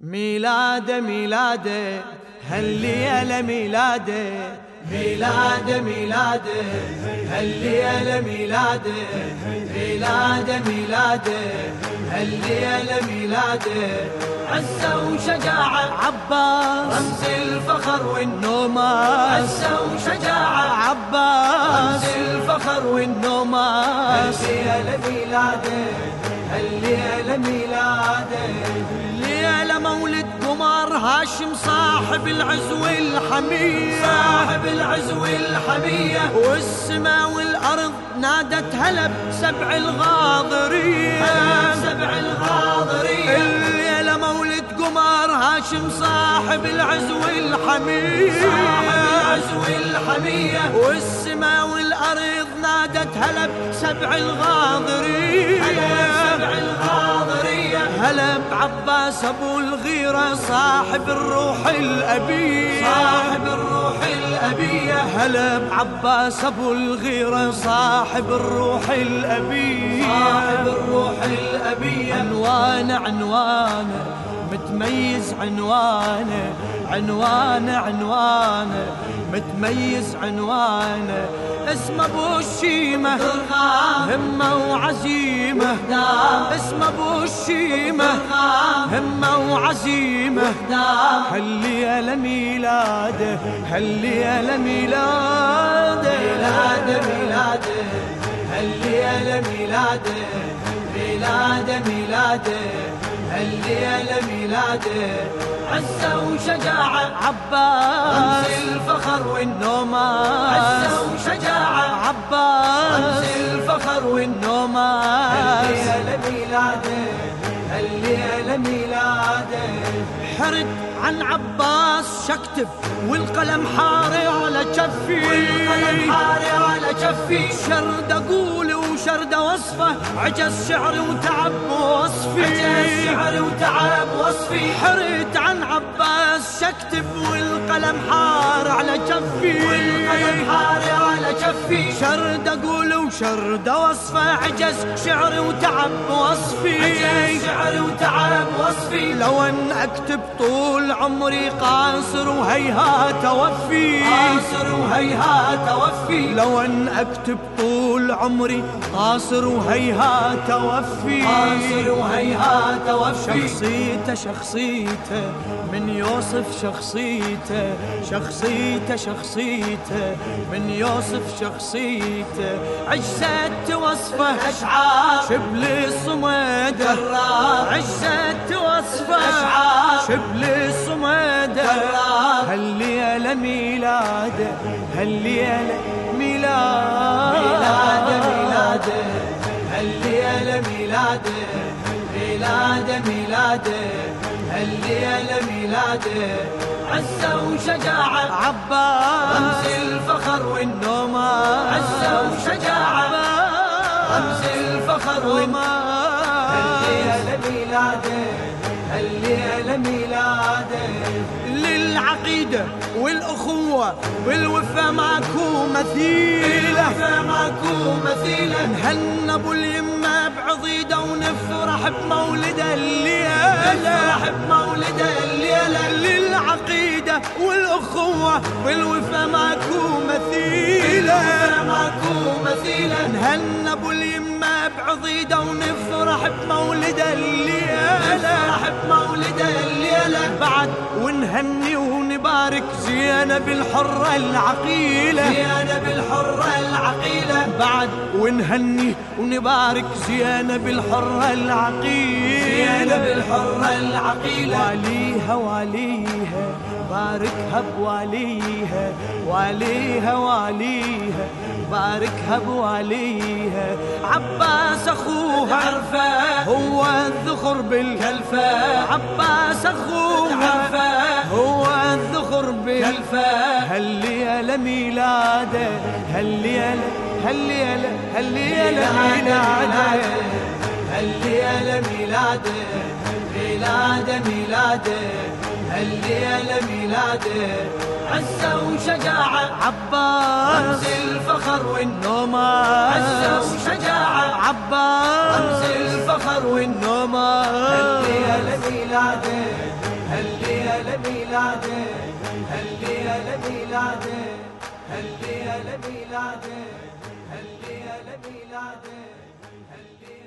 ميلاده ميلاده هالليلة ميلاده ميلاده ميلاده هالليلة ميلاده ميلاده ميلاده هالليلة ميلاده عزة وشجاعة عباس رمز الفخر والنوماس. عزة وشجاعة عباس رمز الفخر هالليلة ميلاده هالليلة ميلاده ليلة مولد قمر هاشم صاحب العزو الحمية. صاحب العزو الحمية. والسماء والأرض نادت هلب سبع الغاضرية سبع الغاضرية الليلة مولد قمر هاشم صاحب العزو الحمية صاحب العزو الحمية والسماء والأرض نادت هلب سبع الغاضرية. سبع الغاضرية. هلب عباس أبو الغيرة صاحب الروح الأبية. صاحب الروح الأبية. هلب عباس أبو الغيرة صاحب الروح الأبية. صاحب الروح الأبية. عنوانه عنوانه متميز عنوانه. عنوانه عنوانه متميز عنوانه اسمه أبو الشيمة همة وعزيمة. اسمه أبو الشيمة همة وعزيمة. هالليلة ميلاده هالليلة ميلاده ميلاده ميلاده هالليلة ميلاده ميلاده ميلاده هالليلة ميلاده عزة وشجاعة. عباس. الفخر والنوم نوماس عزة وشجاعة. عباس. الفخر والنوم نوماس الليلة ميلاده الليلة ميلاده حرد عن عباس شكتب والقلم حاري على جفي. والقلم حاري على جفي. شرد أقول وشرد وصفه عجز شعري وتعب وصفي عجز شعر وتعب وصفي. حرد عن عباس شكتب والقلم حار على جفي. والقلم حاري جفي شرد أقول وشرد وصفه عجز شعري وتعب وصفي. عجز شعر وتعب وصفي. لو أن أكتب طول عمري قاصر وهيهات أوفي. قاصر وهيهات توفي لو أن أكتب طول عمري قاصر وهيهات اوفي قاصر وهيهات توفي. شخصيته شخصيته من يوصف شخصيته شخصيته شخصيته من يوصف شخصيته عجزت وصفه أشعار. شبل كرار. عزت وصفه أشعار. شبل الصمد. كرار. هالليلة ميلاده هالليلة ميلاده ميلاده ميلاده الليلة ميلاده ميلاده ميلاده الليلة ميلاده عزة وشجاعة رمز عباس الفخر والنوم. نوما عزة وشجاعة رمز الفخر والنوم. الليلة ميلاده للعقيدة والأخوة والوفا ماكو مثيلة. فماكو مثيلا نهنى أبو اليمة بعضيدة ونفرح بمولده الليلة. نفرح بمولد الليلة. للعقيدة والأخوة والوفا ماكو مثيلة. فماكو مثيلا نهنى أبو اليمة بعضيدة ونفرح بمولده الليلة. نفرح بعد ونهني ونبارك زينب الحرة العقيلة. زينب الحرة العقيلة. بعد ونهني ونبارك زينب الحرة العقيلة. زينب الحرة العقيلة. واليها واليها باركها بواليها واليها واليها باركها بواليها. عباس أخوها عرفة. هو الذخر بالكلفة. عباس أخوها. عرفة هو الذخر بالكلفة كلفة هالليلة ميلاده هالليلة هالليلة هالليلة ميلاده الليلة ميلاده ميلاده ميلاده. الليلة ميلاده عزة وشجاعة. رمز عباس الفخر والنوم. نوما عزة وشجاعة. رمز عباس الفخر والنوم. نوما الليلة ميلاده هالليلة ميلاده هالليلة ميلاده هالليلة ميلاده هالليلة ميلاده هالليلة